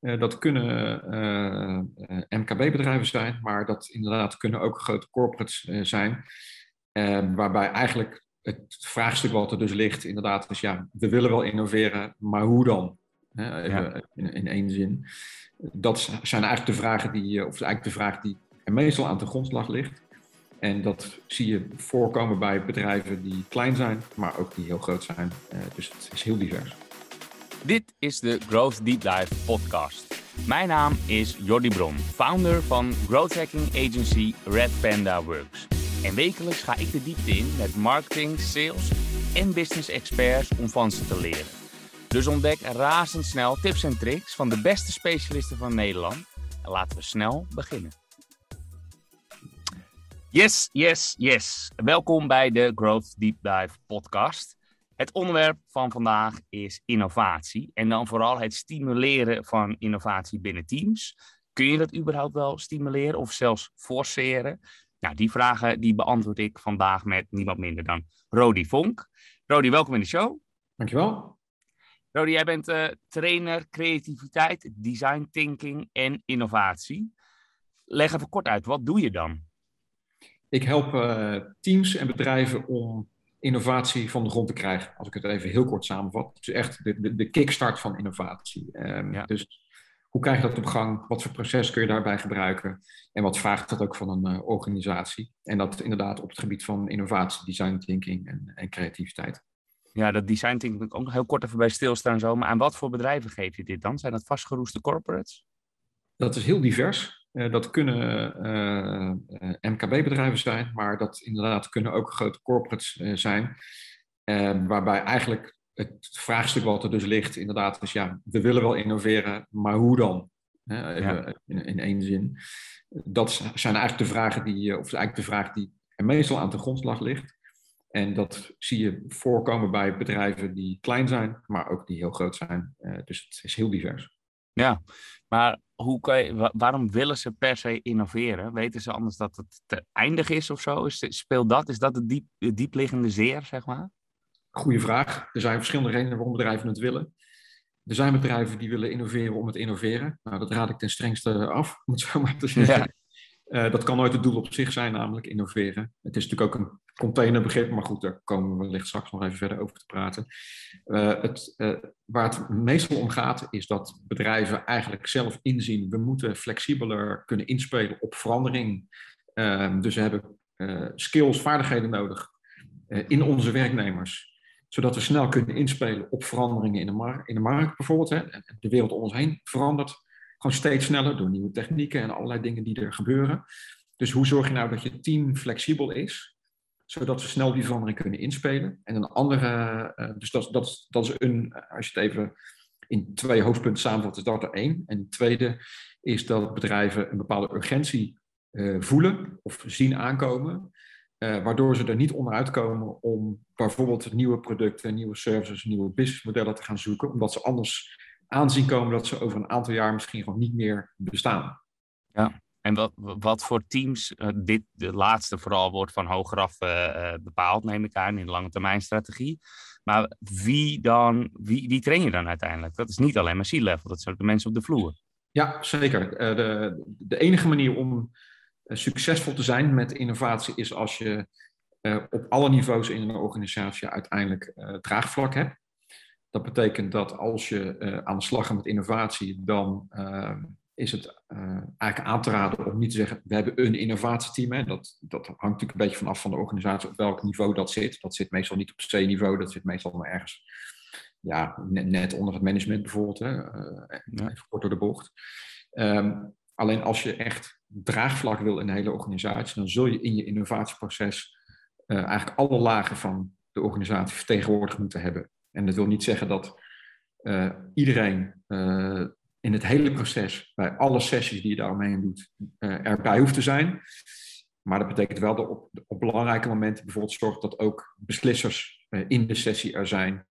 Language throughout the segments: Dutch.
dat kunnen MKB-bedrijven zijn, maar dat inderdaad kunnen ook grote corporates zijn. waarbij eigenlijk het vraagstuk wat er dus ligt, inderdaad, is ja, we willen wel innoveren, maar hoe dan? Hè, in, in één zin. Dat zijn eigenlijk de vragen die, of eigenlijk de vraag die er meestal aan de grondslag ligt. En dat zie je voorkomen bij bedrijven die klein zijn, maar ook die heel groot zijn. Dus het is heel divers. Dit is de Growth Deep Dive podcast. Mijn naam is Jordi Bron, founder van growth hacking agency Red Panda Works. En wekelijks ga ik de diepte in met marketing, sales en business experts om van ze te leren. Dus ontdek razendsnel tips en tricks van de beste specialisten van Nederland. En laten we snel beginnen. Yes, yes, yes. Welkom bij de Growth Deep Dive podcast. Het onderwerp van vandaag is innovatie en dan vooral het stimuleren van innovatie binnen teams. Kun je dat überhaupt wel stimuleren of zelfs forceren? Nou, die vragen die beantwoord ik vandaag met niemand minder dan Rodi Vonk. Rodi, welkom in de show. Dankjewel. Rodi, jij bent uh, trainer creativiteit, design thinking en innovatie. Leg even kort uit, wat doe je dan? Ik help uh, teams en bedrijven om innovatie van de grond te krijgen. Als ik het even heel kort samenvat. Dus echt de, de, de kickstart van innovatie. Um, ja. Dus hoe krijg je dat op gang? Wat voor proces kun je daarbij gebruiken? En wat vraagt dat ook van een uh, organisatie? En dat inderdaad op het gebied van innovatie, design thinking en, en creativiteit. Ja, dat design thinking ik ook nog heel kort even bij stilstaan zo. Maar aan wat voor bedrijven geef je dit dan? Zijn dat vastgeroeste corporates? Dat is heel divers. Uh, dat kunnen uh, uh, MKB-bedrijven zijn, maar dat inderdaad kunnen ook grote corporates zijn. waarbij eigenlijk het vraagstuk wat er dus ligt, inderdaad, is ja, we willen wel innoveren, maar hoe dan? Ja. In, in één zin. Dat zijn eigenlijk de vragen die, of eigenlijk de vraag die er meestal aan de grondslag ligt. En dat zie je voorkomen bij bedrijven die klein zijn, maar ook die heel groot zijn. dus het is heel divers. Ja, maar hoe kan je, waarom willen ze per se innoveren? Weten ze anders dat het te eindig is of zo? Is, speelt dat? Is dat het diep, diepliggende zeer, zeg maar? Goeie vraag. Er zijn verschillende redenen waarom bedrijven het willen. Er zijn bedrijven die willen innoveren om het innoveren. Nou, dat raad ik ten strengste af, om het zo maar te zeggen. Uh, dat kan nooit het doel op zich zijn, namelijk innoveren. Het is natuurlijk ook een containerbegrip, maar goed, daar komen we wellicht straks nog even verder over te praten. Uh, het, uh, waar het meestal om gaat, is dat bedrijven eigenlijk zelf inzien, we moeten flexibeler kunnen inspelen op verandering. Ehm, dus we hebben skills, vaardigheden nodig in onze werknemers, zodat we snel kunnen inspelen op veranderingen in de, mar in de markt bijvoorbeeld. Hè. De wereld om ons heen verandert gewoon steeds sneller door nieuwe technieken en allerlei dingen die er gebeuren. Dus hoe zorg je nou dat je team flexibel is, zodat we snel die verandering kunnen inspelen? En een andere, uh, dus dat, dat, dat is een, als je het even in twee hoofdpunten samenvat, is dat er één. En het tweede is dat bedrijven een bepaalde urgentie uh, voelen of zien aankomen. Uh, waardoor ze er niet onderuit komen om bijvoorbeeld nieuwe producten, nieuwe services, nieuwe businessmodellen te gaan zoeken, omdat ze anders aanzien komen dat ze over een aantal jaar misschien gewoon niet meer bestaan. Ja, en wat, wat voor teams, uh, dit de laatste vooral wordt van hogeraf uh, bepaald, neem ik aan, in de lange termijn strategie. Maar wie dan, wie, wie train je dan uiteindelijk? Dat is niet alleen maar C-level, dat zijn ook de mensen op de vloer. Ja, zeker. de, de enige manier om succesvol te zijn met innovatie is als je op alle niveaus in een organisatie uiteindelijk draagvlak hebt. Dat betekent dat als je uh, aan de slag gaat met innovatie, dan uh, is het uh, eigenlijk aan te raden om niet te zeggen, we hebben een innovatieteam. Hè. Dat, dat hangt natuurlijk een beetje vanaf van de organisatie op welk niveau dat zit. Dat zit meestal niet op C-niveau, dat zit meestal maar ergens ja, net, net onder het management bijvoorbeeld. Hè. Ja. Even kort door de bocht. Um, alleen als je echt draagvlak wil in de hele organisatie, dan zul je in je innovatieproces eigenlijk alle lagen van de organisatie vertegenwoordigd moeten hebben. En dat wil niet zeggen dat uh, iedereen uh, in het hele proces, bij alle sessies die je daaromheen doet, uh, erbij hoeft te zijn. Maar dat betekent wel dat op, op belangrijke momenten bijvoorbeeld zorgt dat ook beslissers in de sessie er zijn,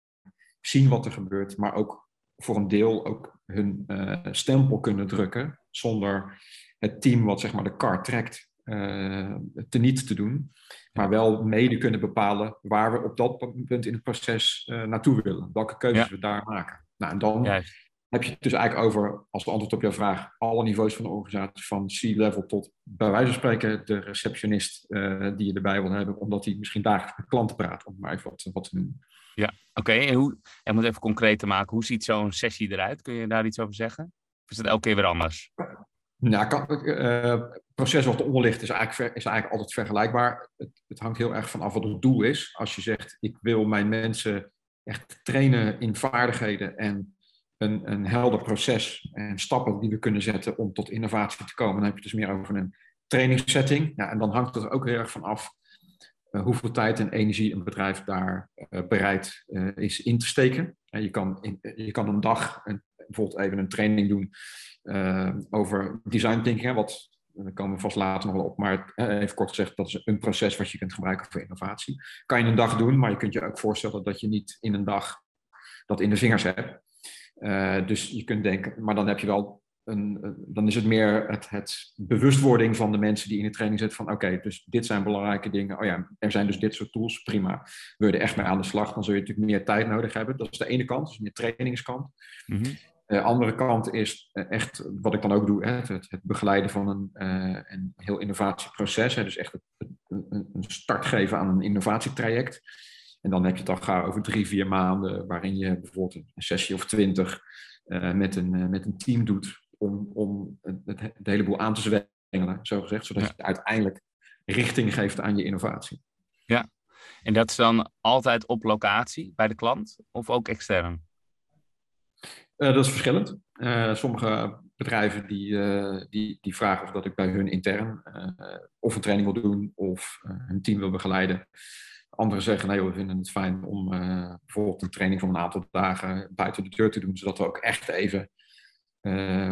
zien wat er gebeurt, maar ook voor een deel ook hun stempel kunnen drukken zonder het team wat zeg maar de kar trekt uh, teniet te doen, maar wel mede kunnen bepalen waar we op dat punt in het proces uh, naartoe willen, welke keuzes we daar maken. Nou, en dan heb je het dus eigenlijk over, als antwoord op jouw vraag, alle niveaus van de organisatie, van C-level tot bij wijze van spreken de receptionist uh, die je erbij wil hebben, omdat hij misschien dagelijks met klanten praat, om maar even wat, wat te noemen. Ja, oké. En hoe, en moet even concreet te maken, hoe ziet zo'n sessie eruit? Kun je daar iets over zeggen? Of is het elke keer weer anders? Nou, proces wat eronder ligt is eigenlijk, is eigenlijk altijd vergelijkbaar. Het, het hangt heel erg van af wat het doel is. Als je zegt, ik wil mijn mensen echt trainen in vaardigheden en een, een helder proces en stappen die we kunnen zetten om tot innovatie te komen. Dan heb je het dus meer over een trainingssetting. Ja, en dan hangt het er ook heel erg van af uh, hoeveel tijd en energie een bedrijf daar uh, bereid is in te steken. En je, kan je kan een dag een, bijvoorbeeld even een training doen over design thinking, wat daar komen we vast later nog wel op, maar even kort gezegd, dat is een proces wat je kunt gebruiken voor innovatie. Kan je een dag doen, maar je kunt je ook voorstellen dat je niet in een dag dat in de vingers hebt. Dus je kunt denken, maar dan heb je wel een, dan is het meer het, het, bewustwording van de mensen die in de training zitten van oké, dus dit zijn belangrijke dingen. Oh ja, er zijn dus dit soort tools, prima. Wil je er echt mee aan de slag, dan zul je natuurlijk meer tijd nodig hebben. Dat is de ene kant, dus meer trainingskant. Mm. De andere kant is echt, wat ik dan ook doe, het, het begeleiden van een, uh, een heel innovatieproces. Dus echt een, een start geven aan een innovatietraject. En dan heb je het al gauw over drie, vier maanden, waarin je bijvoorbeeld een sessie of twintig met, een, met een team doet om, om het, het, hele boel aan te zwengelen, zo gezegd, zodat ja. je uiteindelijk richting geeft aan je innovatie. Ja, en dat is dan altijd op locatie bij de klant of ook extern? Uh, dat is verschillend. sommige bedrijven die, die, die vragen of dat ik bij hun intern of een training wil doen of hun team wil begeleiden. Anderen zeggen, nee, we vinden het fijn om bijvoorbeeld een training van een aantal dagen buiten de deur te doen, zodat we ook echt even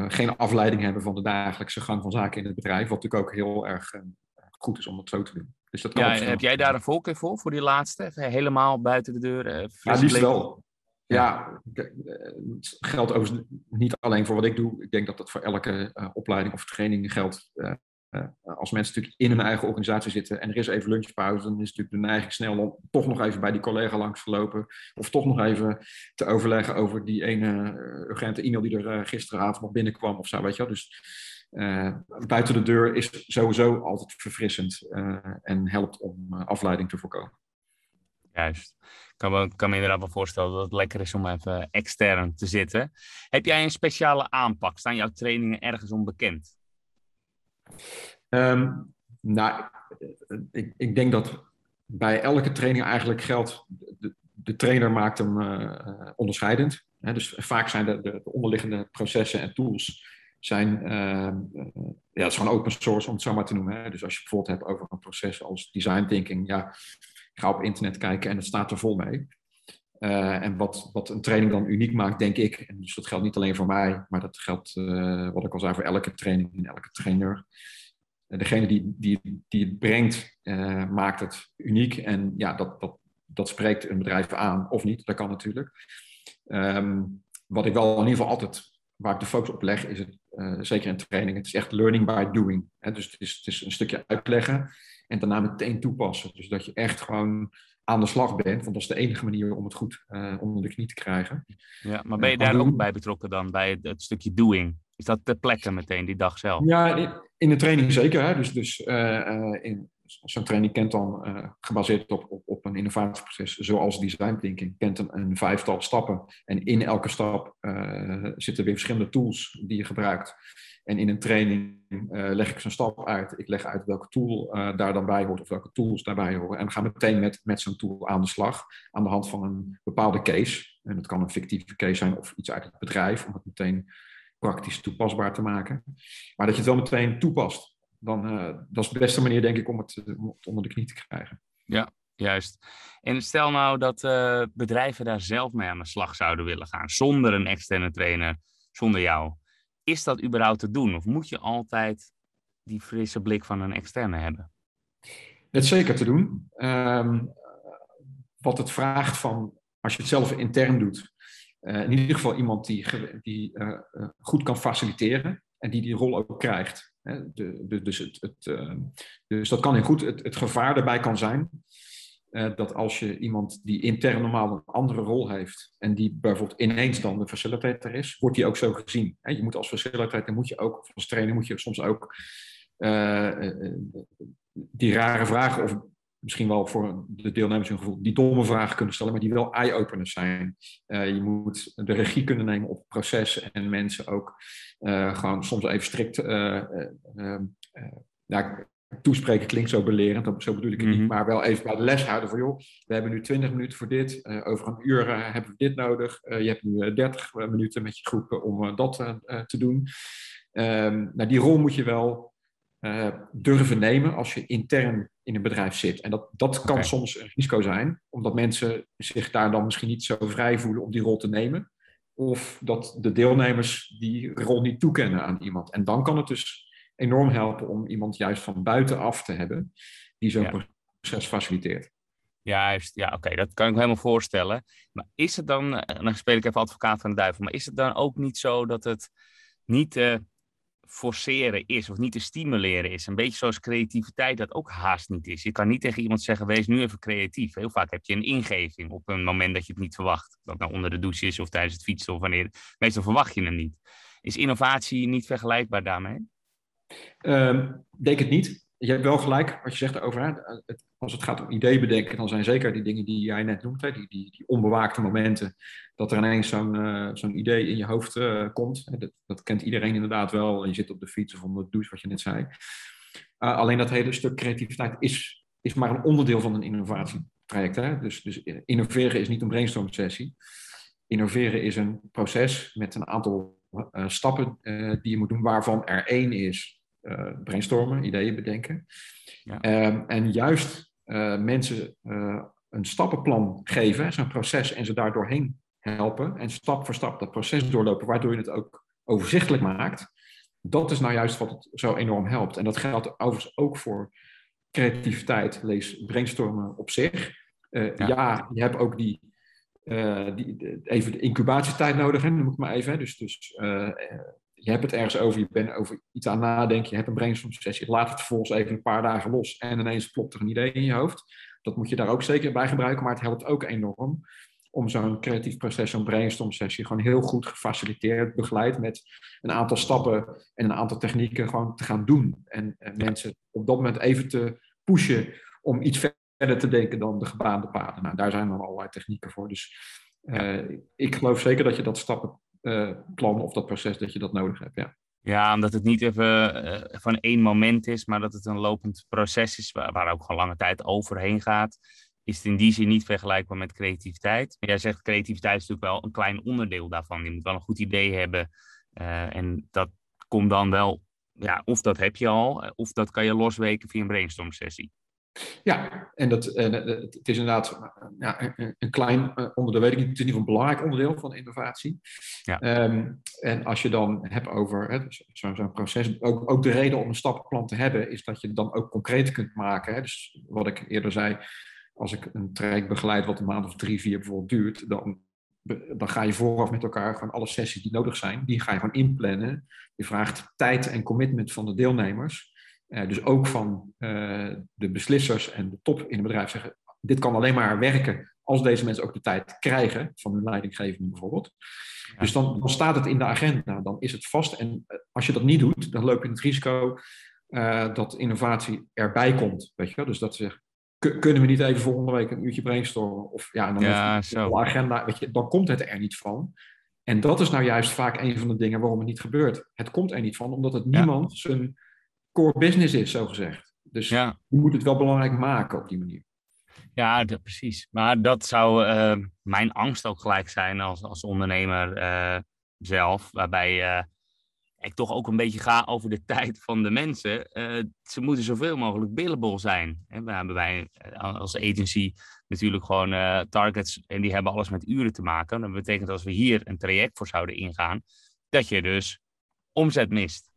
geen afleiding hebben van de dagelijkse gang van zaken in het bedrijf, wat natuurlijk ook heel erg goed is om het zo te doen. Dus dat ja, heb jij daar een voorkeur voor, voor die laatste? Helemaal buiten de deur? ja, liefst wel. Ja, het geldt overigens niet alleen voor wat ik doe. Ik denk dat dat voor elke opleiding of training geldt. Uh, als mensen natuurlijk in hun eigen organisatie zitten en er is even lunchpauze, dan is natuurlijk de neiging snel om toch nog even bij die collega langs te lopen. Of toch nog even te overleggen over die ene uh, urgente e-mail die er uh, gisteravond nog binnenkwam of zo, weet je wel. Dus buiten de deur is sowieso altijd verfrissend en helpt om afleiding te voorkomen. Juist. Ik kan me, kan me inderdaad wel voorstellen dat het lekker is om even extern te zitten. Heb jij een speciale aanpak? Staan jouw trainingen ergens onbekend? Um, nou, ik, denk dat bij elke training eigenlijk geldt, de, de trainer maakt hem uh, onderscheidend. Hè? Dus vaak zijn de, de, onderliggende processen en tools zijn, uh, ja, het is gewoon open source om het zo maar te noemen. Hè? Dus als je bijvoorbeeld hebt over een proces als design thinking, ja, ga op internet kijken en het staat er vol mee. Uh, en wat, wat een training dan uniek maakt, denk ik, en dus dat geldt niet alleen voor mij, maar dat geldt, uh, wat ik al zei, voor elke training en elke trainer. Uh, degene die, die, die het brengt, maakt het uniek. En ja, dat, dat, dat spreekt een bedrijf aan, of niet, dat kan natuurlijk. Um, wat ik wel in ieder geval altijd, waar ik de focus op leg, is het, zeker in training, het is echt learning by doing. Hè? Dus het is, het is een stukje uitleggen en daarna meteen toepassen. Dus dat je echt gewoon aan de slag bent. Want dat is de enige manier om het goed uh, onder de knie te krijgen. Ja, maar ben je daar ook bij betrokken dan, bij het, het, stukje doing? Is dat ter plekke meteen, die dag zelf? Ja, in, de training zeker. Hè? Dus, dus uh, in, zo'n training kent dan, uh, gebaseerd op, op, op, een innovatieproces, zoals design thinking, kent een, een vijftal stappen. En in elke stap zitten weer verschillende tools die je gebruikt. En in een training uh, leg ik zo'n stap uit. Ik leg uit welke tool uh, daar dan bij hoort of welke tools daarbij horen. En we gaan meteen met, met zo'n tool aan de slag aan de hand van een bepaalde case. En dat kan een fictieve case zijn of iets uit het bedrijf, om het meteen praktisch toepasbaar te maken. Maar dat je het wel meteen toepast, dan, uh, dat is de beste manier, denk ik, om het, om het onder de knie te krijgen. Ja, juist. En stel nou dat bedrijven daar zelf mee aan de slag zouden willen gaan, zonder een externe trainer, zonder jou is dat überhaupt te doen? Of moet je altijd die frisse blik van een externe hebben? Is zeker te doen. Um, wat het vraagt van, als je het zelf intern doet, uh, in ieder geval iemand die, die uh, goed kan faciliteren en die die rol ook krijgt. Hè? De, dus, het, het, uh, dus dat kan heel goed het, het gevaar erbij kan zijn dat als je iemand die intern normaal een andere rol heeft en die bijvoorbeeld ineens dan de facilitator is, wordt die ook zo gezien. Je moet als facilitator, moet je ook, als trainer moet je soms ook die rare vragen of misschien wel voor de deelnemers een gevoel, die domme vragen kunnen stellen, maar die wel eye-openers zijn. Je moet de regie kunnen nemen op processen en mensen ook gewoon soms even strikt ja, toespreken klinkt zo belerend, zo bedoel ik het niet, mhm. maar wel even bij de les houden van joh, we hebben nu 20 minuten voor dit, over een uur hebben we dit nodig, je hebt nu 30 minuten met je groep om dat te doen. Um, nou, die rol moet je wel durven nemen als je intern in een bedrijf zit. En dat, dat kan soms een risico zijn, omdat mensen zich daar dan misschien niet zo vrij voelen om die rol te nemen. Of dat de deelnemers die rol niet toekennen aan iemand. En dan kan het dus enorm helpen om iemand juist van buitenaf te hebben die zo'n proces faciliteert. Juist, ja, oké, dat kan ik me helemaal voorstellen. Maar is het dan, eh, dan speel ik even advocaat van de duivel, maar is het dan ook niet zo dat het niet uh, forceren is of niet te stimuleren is. Een beetje zoals creativiteit dat ook haast niet is. Je kan niet tegen iemand zeggen, wees nu even creatief. Heel vaak heb je een ingeving op een moment dat je het niet verwacht. Dat nou onder de douche is of tijdens het fietsen of wanneer. Meestal verwacht je hem niet. Is innovatie niet vergelijkbaar daarmee? Um, denk het niet. Je hebt wel gelijk als je zegt over, als het gaat om ideeën bedenken, dan zijn zeker die dingen die jij net noemt, die, die, die onbewaakte momenten, dat er ineens zo'n zo'n idee in je hoofd uh, komt. Dat, dat, kent iedereen inderdaad wel. Je zit op de fiets of onder de douche, wat je net zei. Uh, alleen dat hele stuk creativiteit is, is maar een onderdeel van een innovatietraject. Hè? Dus, dus innoveren is niet een brainstorm sessie. Innoveren is een proces met een aantal stappen die je moet doen, waarvan er één is brainstormen, ideeën bedenken. Ja. Ehm, en juist mensen een stappenplan geven, zo'n proces, en ze daar doorheen helpen en stap voor stap dat proces doorlopen, waardoor je het ook overzichtelijk maakt. Dat is nou juist wat het zo enorm helpt. En dat geldt overigens ook voor creativiteit, lees brainstormen op zich. Uh, ja. je hebt ook die, uh, die, even de incubatietijd nodig, hè, noem ik maar even. Dus, dus uh, je hebt het ergens over, je bent over iets aan nadenken, je hebt een brainstorm sessie, laat het vervolgens even een paar dagen los en ineens plopt er een idee in je hoofd. Dat moet je daar ook zeker bij gebruiken, maar het helpt ook enorm om zo'n creatief proces, zo'n brainstorm sessie, gewoon heel goed gefaciliteerd, begeleid met een aantal stappen en een aantal technieken gewoon te gaan doen. En, mensen op dat moment even te pushen om iets verder te denken dan de gebaande paden. Nou, daar zijn dan allerlei technieken voor. Dus uh, ik geloof zeker dat je dat stappenplan uh, of dat proces, dat je dat nodig hebt, ja. Ja, omdat het niet even uh, van één moment is, maar dat het een lopend proces is waar, waar ook gewoon lange tijd overheen gaat is het in die zin niet vergelijkbaar met creativiteit. Maar jij zegt creativiteit is natuurlijk wel een klein onderdeel daarvan. Je moet wel een goed idee hebben. En dat komt dan wel, ja, of dat heb je al, of dat kan je losweken via een brainstorm sessie. Ja, en dat, uh, het is inderdaad ja, een, een klein uh, onderdeel, weet ik niet, het is in ieder geval een belangrijk onderdeel van innovatie. Ja. Um, en als je dan hebt over zo'n zo proces, ook, ook de reden om een stappenplan te hebben, is dat je het dan ook concreet kunt maken. Hè? Dus wat ik eerder zei, als ik een traject begeleid wat een maand of drie, vier bijvoorbeeld duurt, dan, dan ga je vooraf met elkaar gewoon alle sessies die nodig zijn, die ga je gewoon inplannen. Je vraagt tijd en commitment van de deelnemers. Uh, dus ook van uh, de beslissers en de top in het bedrijf zeggen, dit kan alleen maar werken als deze mensen ook de tijd krijgen van hun leidinggevende bijvoorbeeld. Dus dan, dan, staat het in de agenda, dan is het vast. En eh, als je dat niet doet, dan loop je het risico uh, dat innovatie erbij komt. Weet je wel? Dus dat ze kunnen we niet even volgende week een uurtje brainstormen? Of ja, dan ja, zo. agenda, weet je, dan komt het er niet van. En dat is nou juist vaak een van de dingen waarom het niet gebeurt. Het komt er niet van, omdat het niemand zijn core business is, zo gezegd. Dus ja. je moet het wel belangrijk maken op die manier. Ja, dat, precies. Maar dat zou uh, mijn angst ook gelijk zijn als, als ondernemer uh, zelf. Waarbij uh, ik toch ook een beetje ga over de tijd van de mensen. Ze moeten zoveel mogelijk billable zijn. we hebben wij eh, als agency natuurlijk gewoon targets en die hebben alles met uren te maken. Dat betekent als we hier een traject voor zouden ingaan, dat je dus omzet mist.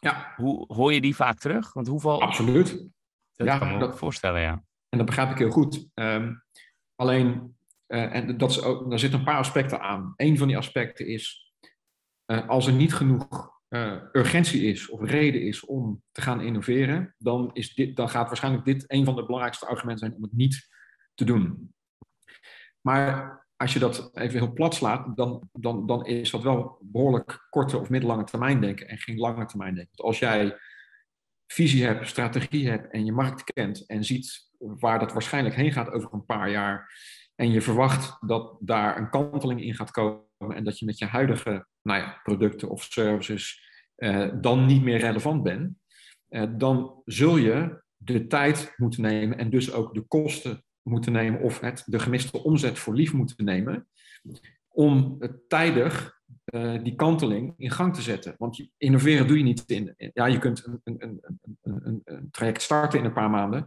Ja. Hoe, hoor je die vaak terug? Want hoeveel... Absoluut. Dat ja, kan me dat, voorstellen, ja. En dat begrijp ik heel goed. Um, alleen, en dat is ook, daar zitten een paar aspecten aan. Een van die aspecten is uh, als er niet genoeg uh, urgentie is of reden is om te gaan innoveren, dan, is dit, dan gaat waarschijnlijk dit een van de belangrijkste argumenten zijn om het niet te doen. Maar als je dat even heel plat slaat, dan, dan, dan is dat wel behoorlijk korte of middellange termijn denken en geen lange termijn denken. als jij visie hebt, strategie hebt en je markt kent en ziet waar dat waarschijnlijk heen gaat over een paar jaar en je verwacht dat daar een kanteling in gaat komen en dat je met je huidige nou ja, producten of services eh, dan niet meer relevant bent, eh, dan zul je de tijd moeten nemen en dus ook de kosten moeten nemen of het, de gemiste omzet voor lief moeten nemen om tijdig uh, die kanteling in gang te zetten. Want innoveren doe je niet in. Ja, je kunt een, een, een, een, traject starten in een paar maanden.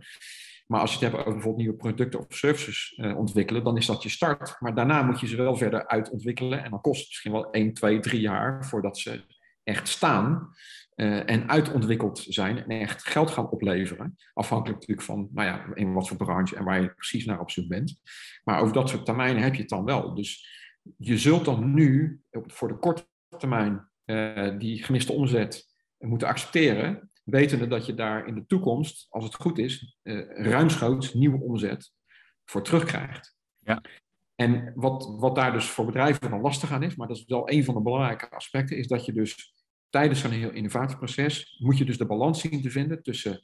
Maar als je het hebt over bijvoorbeeld nieuwe producten of services uh, ontwikkelen, dan is dat je start. Maar daarna moet je ze wel verder uitontwikkelen. En dan kost het misschien wel 1, 2, 3 jaar voordat ze echt staan uh, en uitontwikkeld zijn en echt geld gaan opleveren. Afhankelijk natuurlijk van nou ja, in wat voor branche en waar je precies naar op zoek bent. Maar over dat soort termijnen heb je het dan wel. Dus je zult dan nu voor de korte termijn uh, die gemiste omzet moeten accepteren, wetende dat je daar in de toekomst, als het goed is, uh, ruimschoots nieuwe omzet voor terugkrijgt. Ja. En wat, wat daar dus voor bedrijven dan lastig aan is, maar dat is wel een van de belangrijke aspecten, is dat je dus tijdens zo'n heel innovatieproces moet je dus de balans zien te vinden tussen,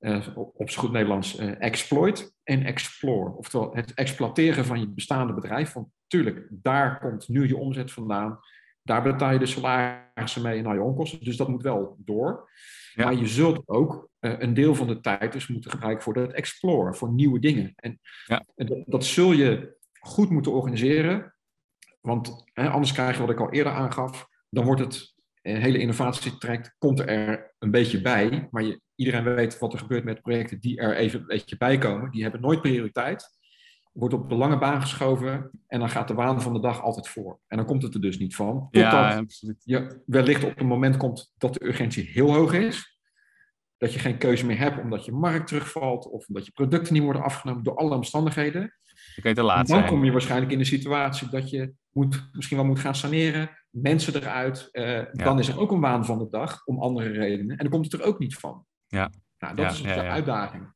uh, op zo goed Nederlands, uh, exploit en explore. Oftewel het exploiteren van je bestaande bedrijf. Want tuurlijk, daar komt nu je omzet vandaan. Daar betaal je de salarissen mee en al je onkosten. Dus dat moet wel door. Maar je zult ook uh, een deel van de tijd dus moeten gebruiken voor dat explore, voor nieuwe dingen. En, ja. en dat, dat, zul je goed moeten organiseren. Want hè, anders krijg je wat ik al eerder aangaf. Dan wordt het hele innovatietraject komt er een beetje bij. Maar je, iedereen weet wat er gebeurt met projecten die er even een beetje bij komen. Die hebben nooit prioriteit. Wordt op de lange baan geschoven en dan gaat de waan van de dag altijd voor. En dan komt het er dus niet van. Totdat ja, absoluut. je wellicht op een moment komt dat de urgentie heel hoog is. Dat je geen keuze meer hebt omdat je markt terugvalt of omdat je producten niet worden afgenomen door alle omstandigheden. Dan, te laat dan zijn. kom je waarschijnlijk in de situatie dat je moet, misschien wel moet gaan saneren, mensen eruit. Uh, Dan is er ook een waan van de dag om andere redenen. En dan komt het er ook niet van. Ja. Nou, dat Ja, is ja, de ja. uitdaging.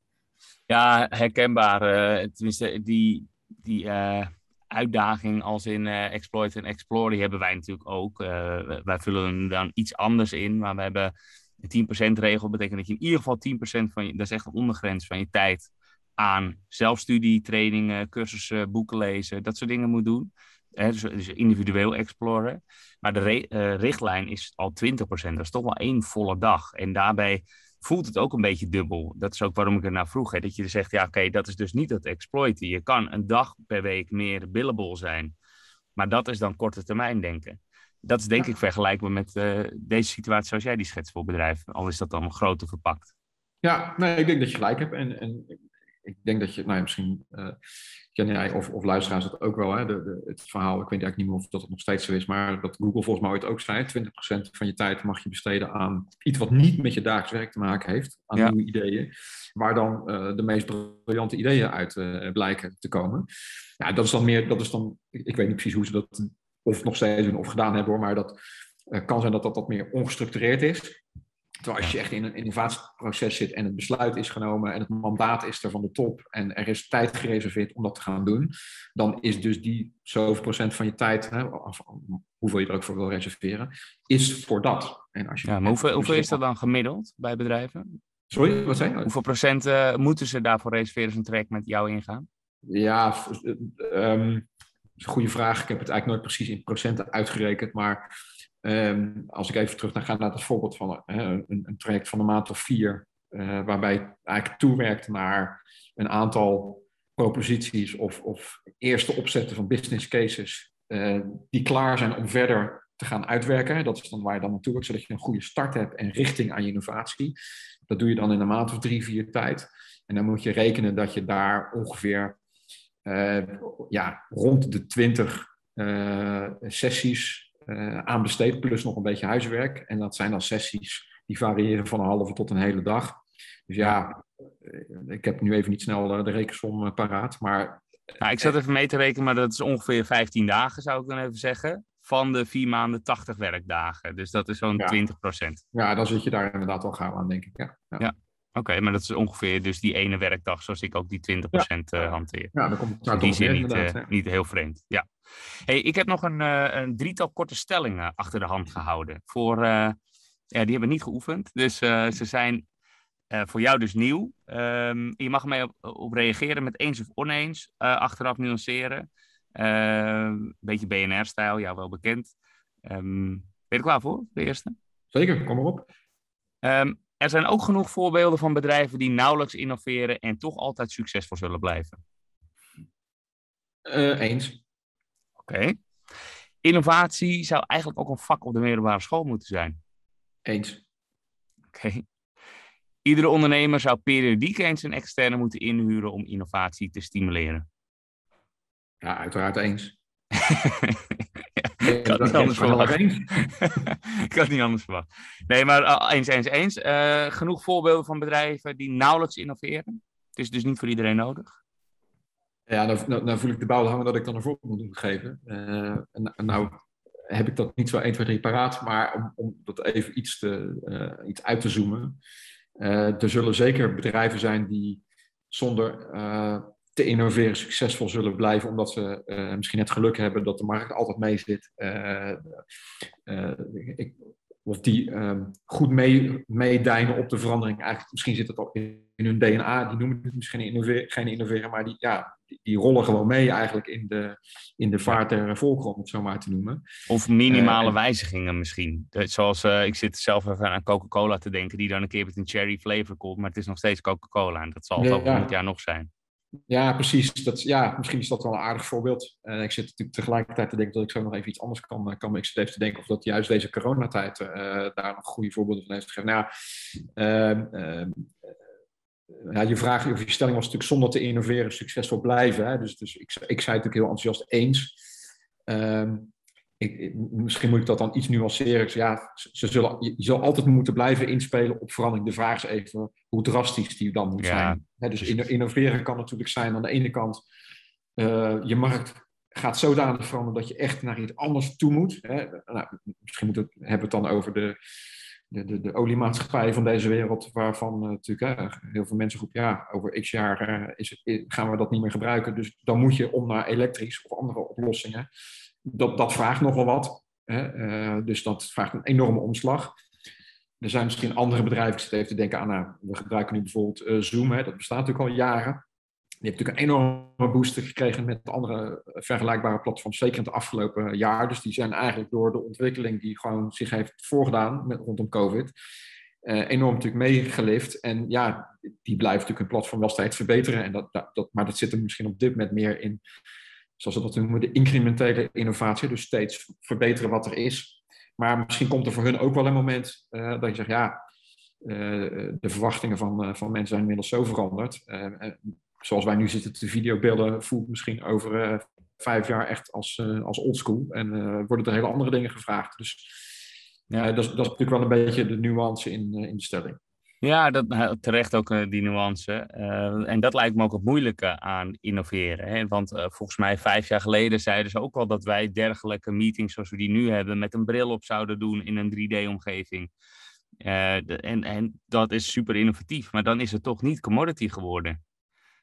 Ja, herkenbaar. eh, tenminste, die, die eh, uitdaging als in eh, exploit en explore, die hebben wij natuurlijk ook. Eh, wij vullen hem dan iets anders in, maar we hebben een 10% regel. betekent dat je in ieder geval 10% van je, dat is echt een ondergrens van je tijd, aan zelfstudie, trainingen, cursussen, boeken lezen, dat soort dingen moet doen. Hè, dus, dus individueel exploren. Maar de eh, richtlijn is al 20%. Dat is toch wel één volle dag. En daarbij voelt het ook een beetje dubbel. Dat is ook waarom ik er naar vroeg. Hè? Dat je zegt, ja oké, dat is dus niet het exploiten. Je kan een dag per week meer billable zijn. Maar dat is dan korte termijn denken. Dat is denk ik vergelijkbaar met eh, deze situatie zoals jij die schetst voor bedrijven. Al is dat dan groter verpakt. Ja, nee, ik denk dat je gelijk hebt. En, en ik denk dat je, nou ja, misschien uh, ken jij of, of luisteraars dat ook wel. Hè? De, de, het verhaal, ik weet eigenlijk niet meer of dat het nog steeds zo is, maar dat Google volgens mij ooit ook zei: 20% van je tijd mag je besteden aan iets wat niet met je dagelijks werk te maken heeft, aan Ja. nieuwe ideeën, waar dan uh, de meest briljante ideeën uit uh, blijken te komen. Ja, dat is dan meer, dat is dan, ik, ik weet niet precies hoe ze dat of nog steeds doen of gedaan hebben hoor, maar dat kan zijn dat dat wat meer ongestructureerd is. Terwijl als je echt in een innovatieproces zit en het besluit is genomen en het mandaat is er van de top en er is tijd gereserveerd om dat te gaan doen, dan is dus die zoveel procent van je tijd, hè, of, hoeveel je er ook voor wil reserveren, is voor dat. En als je ja, maar hoeveel, hoeveel is dat dan gemiddeld bij bedrijven? Sorry, wat zei je? Hoeveel procent uh, moeten ze daarvoor reserveren als een traject met jou ingaan? Ja, um, dat is een goede vraag. Ik heb het eigenlijk nooit precies in procenten uitgerekend, maar Um, als ik even terug naar ga naar het voorbeeld van uh, een, een, traject van een maand of vier, uh, waarbij het eigenlijk toewerkt naar een aantal proposities of, of eerste opzetten van business cases uh, die klaar zijn om verder te gaan uitwerken. Dat is dan waar je dan naartoe zodat je een goede start hebt en richting aan je innovatie. Dat doe je dan in een maand of drie, vier tijd. En dan moet je rekenen dat je daar ongeveer ja, rond de twintig sessies aan besteed, plus nog een beetje huiswerk. En dat zijn dan sessies die variëren van een halve tot een hele dag. Dus ja, ik heb nu even niet snel de rekensom paraat, maar... Nou, ik zat even mee te rekenen, maar dat is ongeveer 15 dagen, zou ik dan even zeggen. Van de vier maanden 80 werkdagen. Dus dat is zo'n ja. 20 procent. Ja, dan zit je daar inderdaad al gauw aan, denk ik. Ja. ja. ja. Oké, maar dat is ongeveer dus die ene werkdag zoals ik ook die 20% ja. hanteer. Ja, dan komt het in die zin niet, niet heel vreemd. Ja. Hey, ik heb nog een, een drietal korte stellingen achter de hand gehouden. Voor, ja, die hebben niet geoefend. Dus ze zijn voor jou dus nieuw. Um, je mag mee op, op, reageren met eens of oneens. Achteraf nuanceren. Een beetje BNR-stijl, jou wel bekend. Um, ben je er klaar voor, de eerste? Zeker, kom maar op. Um, er zijn ook genoeg voorbeelden van bedrijven die nauwelijks innoveren en toch altijd succesvol zullen blijven. eens. Oké. Okay. Innovatie zou eigenlijk ook een vak op de middelbare school moeten zijn. Eens. Oké. Okay. Iedere ondernemer zou periodiek eens een externe moeten inhuren om innovatie te stimuleren. Ja, uiteraard eens. ik had niet anders verwacht. ik had niet anders verwacht. Nee, maar uh, eens, eens, eens. Uh, genoeg voorbeelden van bedrijven die nauwelijks innoveren. Het is dus niet voor iedereen nodig. Ja, dan, dan, dan voel ik de bouw hangen dat ik dan een voorbeeld moet geven. Uh, en, nou heb ik dat niet zo 1, 2, 3 paraat, maar om, om dat even iets, te, iets uit te zoomen. Uh, er zullen zeker bedrijven zijn die zonder uh, te innoveren succesvol zullen blijven, omdat ze uh, misschien het geluk hebben dat de markt altijd mee zit. Ik, of die ehm, goed mee, meedijnen op de verandering. Eigenlijk, misschien zit het al in, hun DNA, die noemen het misschien innoveren, geen innoveren, maar die, ja, die, rollen gewoon mee eigenlijk in de, in de vaart der volkeren, om het zo maar te noemen. Of minimale uh, wijzigingen misschien. Zoals, uh, ik zit zelf even aan Coca-Cola te denken, die dan een keer met een cherry flavor komt, maar het is nog steeds Coca-Cola en dat zal het over ja. jaar nog zijn. Ja, precies. Dat, ja, misschien is dat wel een aardig voorbeeld. Uh, ik zit natuurlijk tegelijkertijd te denken dat ik zo nog even iets anders kan. kan ik zit even te denken of dat juist deze coronatijd daar nog goede voorbeelden van heeft gegeven. Nou ehm, ehm, ja, je vraag of je stelling was natuurlijk zonder te innoveren succesvol blijven. Hè? Dus, dus ik, ik zei natuurlijk heel enthousiast eens. Um, ik, misschien moet ik dat dan iets nuanceren. Ja, ze zullen, je, je zal altijd moeten blijven inspelen op verandering. De vraag is even hoe drastisch die dan moet zijn. Dus innoveren kan natuurlijk zijn aan de ene kant... Uh, je markt gaat zodanig veranderen dat je echt naar iets anders toe moet. Hè? Nou, misschien moet het, hebben we het dan over de de, de, de oliemaatschappijen van deze wereld, waarvan uh, natuurlijk heel veel mensen roepen, ja, over x jaar uh, is het, gaan we dat niet meer gebruiken. Dus dan moet je om naar elektrisch of andere oplossingen. Dat, dat vraagt nogal wat. Hè? Uh, dus dat vraagt een enorme omslag. Er zijn misschien andere bedrijven, ik zit te denken aan, nou, we gebruiken nu bijvoorbeeld Zoom, hè, dat bestaat natuurlijk al jaren. Die heeft natuurlijk een enorme booster gekregen met andere vergelijkbare platforms, zeker in het afgelopen jaar. Dus die zijn eigenlijk door de ontwikkeling die gewoon zich heeft voorgedaan met, rondom COVID, uh, enorm natuurlijk meegelift. En ja, die blijven natuurlijk hun platform wel steeds verbeteren. En dat, dat, maar dat zit er misschien op dit moment meer in, zoals we dat noemen, de incrementele innovatie. Dus steeds verbeteren wat er is. Maar misschien komt er voor hun ook wel een moment uh, dat je zegt, ja, uh, de verwachtingen van, van mensen zijn inmiddels zo veranderd zoals wij nu zitten te videobeelden, voelt misschien over vijf jaar echt als, als oldschool. En worden er hele andere dingen gevraagd. Dus ja. dat, dat, is natuurlijk wel een beetje de nuance in, in de stelling. Ja, dat, nou, terecht ook die nuance. en dat lijkt me ook het moeilijke aan innoveren. Hè? Want volgens mij vijf jaar geleden zeiden ze ook al dat wij dergelijke meetings zoals we die nu hebben met een bril op zouden doen in een 3D-omgeving. en, en dat is super innovatief, maar dan is het toch niet commodity geworden.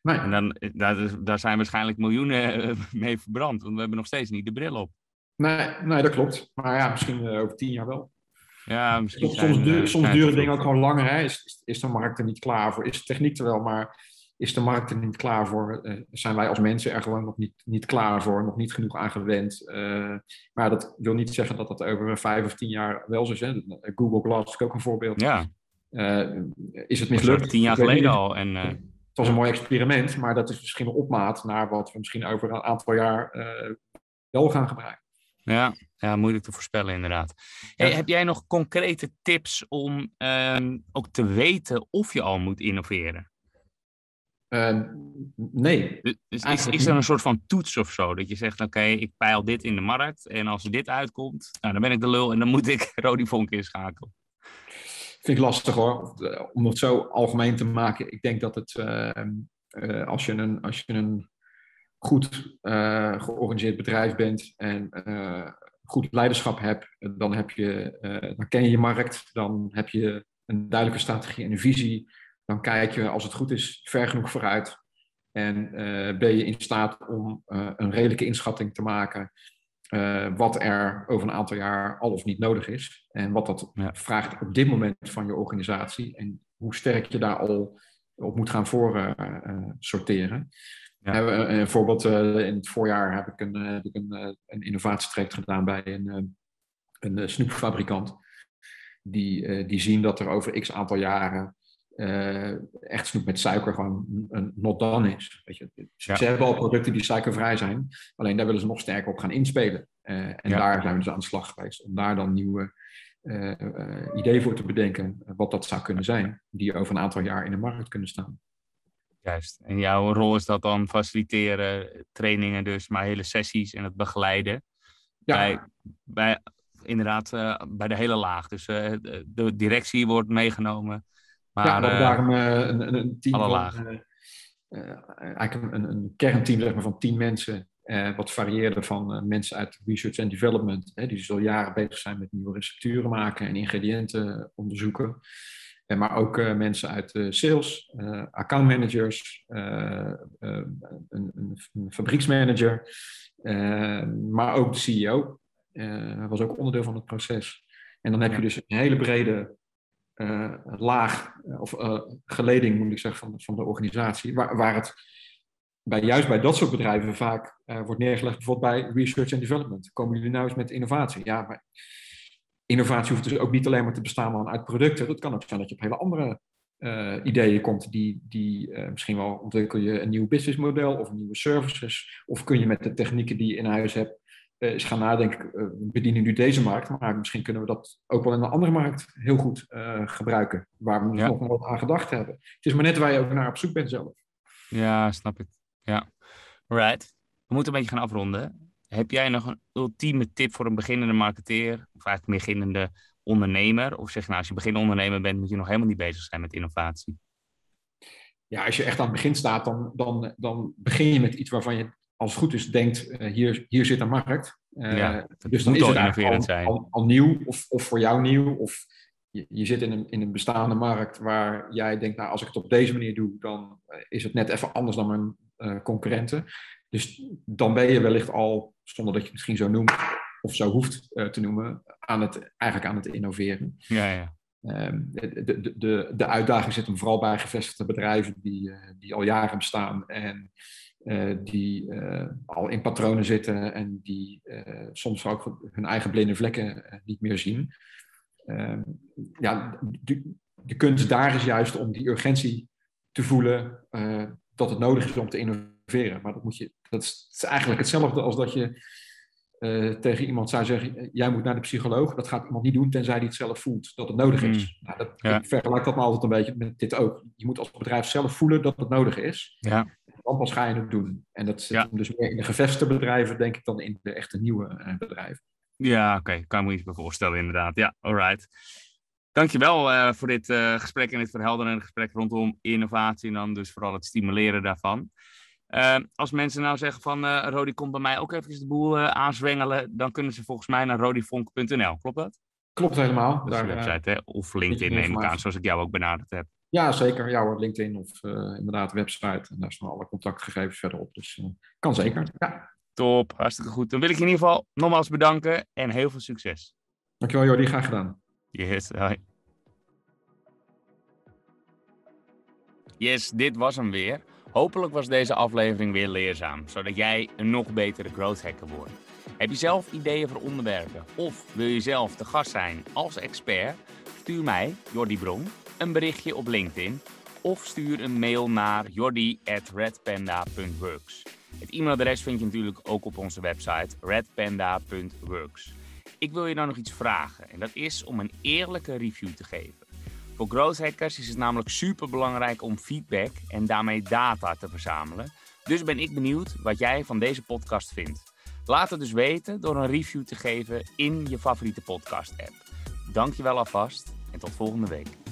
Nee. En dan, eh, daar, daar zijn waarschijnlijk miljoenen eh, mee verbrand, want we hebben nog steeds niet de bril op. Nee, nee dat klopt. Maar ja, misschien over tien jaar wel. Ja, misschien soms, soms, duur, soms duren dingen ook gewoon langer. Hè? Is, is, is, de markt er niet klaar voor? Is de techniek er wel, maar is de markt er niet klaar voor? Uh, zijn wij als mensen er gewoon nog niet, niet klaar voor? Nog niet genoeg aan gewend? Uh, maar dat wil niet zeggen dat dat over vijf of tien jaar wel zo is. Hè? Google Glass is ook een voorbeeld. Ja. is het mislukt? Tien jaar geleden al. En, het was een mooi experiment, maar dat is misschien een opmaat naar wat we misschien over een aantal jaar uh, wel gaan gebruiken. Ja, ja, moeilijk te voorspellen inderdaad. Hey, Heb jij nog concrete tips om um, ook te weten of je al moet innoveren? Uh, nee. Dus is, is er een soort van toets of zo? Dat je zegt, oké, okay, ik peil dit in de markt en als er dit uitkomt, nou, dan ben ik de lul en dan moet ik Rodifonk inschakelen. Vind ik lastig hoor, om het zo algemeen te maken. Ik denk dat het, uh, uh, als, je een, als je een goed uh, georganiseerd bedrijf bent en goed leiderschap hebt, dan, heb je, dan ken je je markt, dan heb je een duidelijke strategie en een visie. dan kijk je, als het goed is, ver genoeg vooruit. En ben je in staat om een redelijke inschatting te maken wat er over een aantal jaar al of niet nodig is. En wat dat vraagt op dit moment van je organisatie. En hoe sterk je daar al op moet gaan voor sorteren. Ja. Een voorbeeld, in het voorjaar heb ik een, heb ik een, een innovatietraject gedaan bij een, een snoepfabrikant. Die, die zien dat er over x aantal jaren echt snoep met suiker gewoon een not done is. Weet je. Ze hebben al producten die suikervrij zijn, alleen daar willen ze nog sterker op gaan inspelen. en daar zijn we dus aan de slag geweest om daar dan nieuwe ideeën voor te bedenken, wat dat zou kunnen zijn, die over een aantal jaar in de markt kunnen staan. Juist. En jouw rol is dat dan faciliteren, trainingen dus, maar hele sessies en het begeleiden. Ja. Bij, bij, inderdaad, uh, bij de hele laag. Dus uh, de directie wordt meegenomen. Maar, ja, we hebben daar een, een, een team alle van, eigenlijk een, een, kernteam zeg maar, van tien mensen. wat varieerde van mensen uit research and development, hè, die dus al jaren bezig zijn met nieuwe recepturen maken en ingrediënten onderzoeken. En maar ook uh, mensen uit uh, sales, uh, accountmanagers, een, een, een, fabrieksmanager, maar ook de CEO. was ook onderdeel van het proces. En dan heb je dus een hele brede laag, of geleding moet ik zeggen, van, van de organisatie, waar, waar het bij, juist bij dat soort bedrijven vaak wordt neergelegd, bijvoorbeeld bij research and development. Komen jullie nou eens met innovatie? Ja, maar innovatie hoeft dus ook niet alleen maar te bestaan uit producten. Dat kan ook zijn dat je op hele andere uh, ideeën komt. Die, die uh, misschien wel ontwikkel je een nieuw businessmodel of nieuwe services. Of kun je met de technieken die je in huis hebt uh, eens gaan nadenken. we bedienen nu deze markt, maar misschien kunnen we dat ook wel in een andere markt heel goed gebruiken. Waar we ja. nog wat aan gedacht hebben. Het is maar net waar je ook naar op zoek bent zelf. Ja, snap ik. Ja, right. We moeten een beetje gaan afronden. Heb jij nog een ultieme tip voor een beginnende marketeer, of eigenlijk een beginnende ondernemer? Of zeg je nou, als je beginnende ondernemer bent, moet je nog helemaal niet bezig zijn met innovatie? Ja, als je echt aan het begin staat, dan, dan, dan begin je met iets waarvan je, als het goed is, denkt: uh, hier, hier zit een markt. Uh, ja, dus dan is het eigenlijk al, al, al, nieuw, of, of voor jou nieuw, of je, je, zit in een, in een bestaande markt waar jij denkt: nou, als ik het op deze manier doe, dan eh, is het net even anders dan mijn uh, concurrenten. Dus dan ben je wellicht al, zonder dat je het misschien zo noemt of zo hoeft uh, te noemen, aan het, eigenlijk aan het innoveren. Ja, ja. Um, de, de, de, de uitdaging zit hem vooral bij gevestigde bedrijven die, uh, die al jaren bestaan en uh, die al in patronen zitten en die soms ook hun eigen blinde vlekken niet meer zien. Ehm, ja, de, de kunst daar is juist om die urgentie te voelen dat het nodig is om te innoveren maar dat, moet je, dat is eigenlijk hetzelfde als dat je uh, tegen iemand zou zeggen: Jij moet naar de psycholoog. Dat gaat iemand niet doen, tenzij hij het zelf voelt dat het nodig is. Mm. Nou, dat, ja. Ik vergelijk dat maar altijd een beetje met dit ook. Je moet als bedrijf zelf voelen dat het nodig is. Ja. Dan pas ga je het doen. En dat zit ja. dus meer in de gevestigde bedrijven, denk ik, dan in de echte nieuwe uh, bedrijven. Ja, oké. Okay. Kan me iets voorstellen, inderdaad. Ja, alright. Dankjewel uh, voor dit gesprek en dit verhelderende gesprek rondom innovatie en dan dus vooral het stimuleren daarvan. Uh, als mensen nou zeggen van uh, Rodi komt bij mij ook even de boel aanzwengelen, dan kunnen ze volgens mij naar rodifonk.nl. Klopt dat? Klopt helemaal. Dat is de website, hè? Of LinkedIn neem ik aan, zoals ik jou ook benaderd heb. Ja, zeker. Ja hoor, LinkedIn of inderdaad website. En daar staan alle contactgegevens verder op. Dus kan zeker. Ja. Top, hartstikke goed. Dan wil ik je in ieder geval nogmaals bedanken en heel veel succes. Dankjewel Jordi, graag gedaan. Yes, hoi. Yes, dit was hem weer. Hopelijk was deze aflevering weer leerzaam, zodat jij een nog betere growth hacker wordt. Heb je zelf ideeën voor onderwerpen of wil je zelf te gast zijn als expert? Stuur mij, Jordi Bron, een berichtje op LinkedIn of stuur een mail naar jordi.redpanda.works. Het e-mailadres vind je natuurlijk ook op onze website redpanda.works. Ik wil je dan nog iets vragen en dat is om een eerlijke review te geven. Voor growth hackers is het namelijk super belangrijk om feedback en daarmee data te verzamelen. Dus ben ik benieuwd wat jij van deze podcast vindt. Laat het dus weten door een review te geven in je favoriete podcast app. Dankjewel alvast en tot volgende week.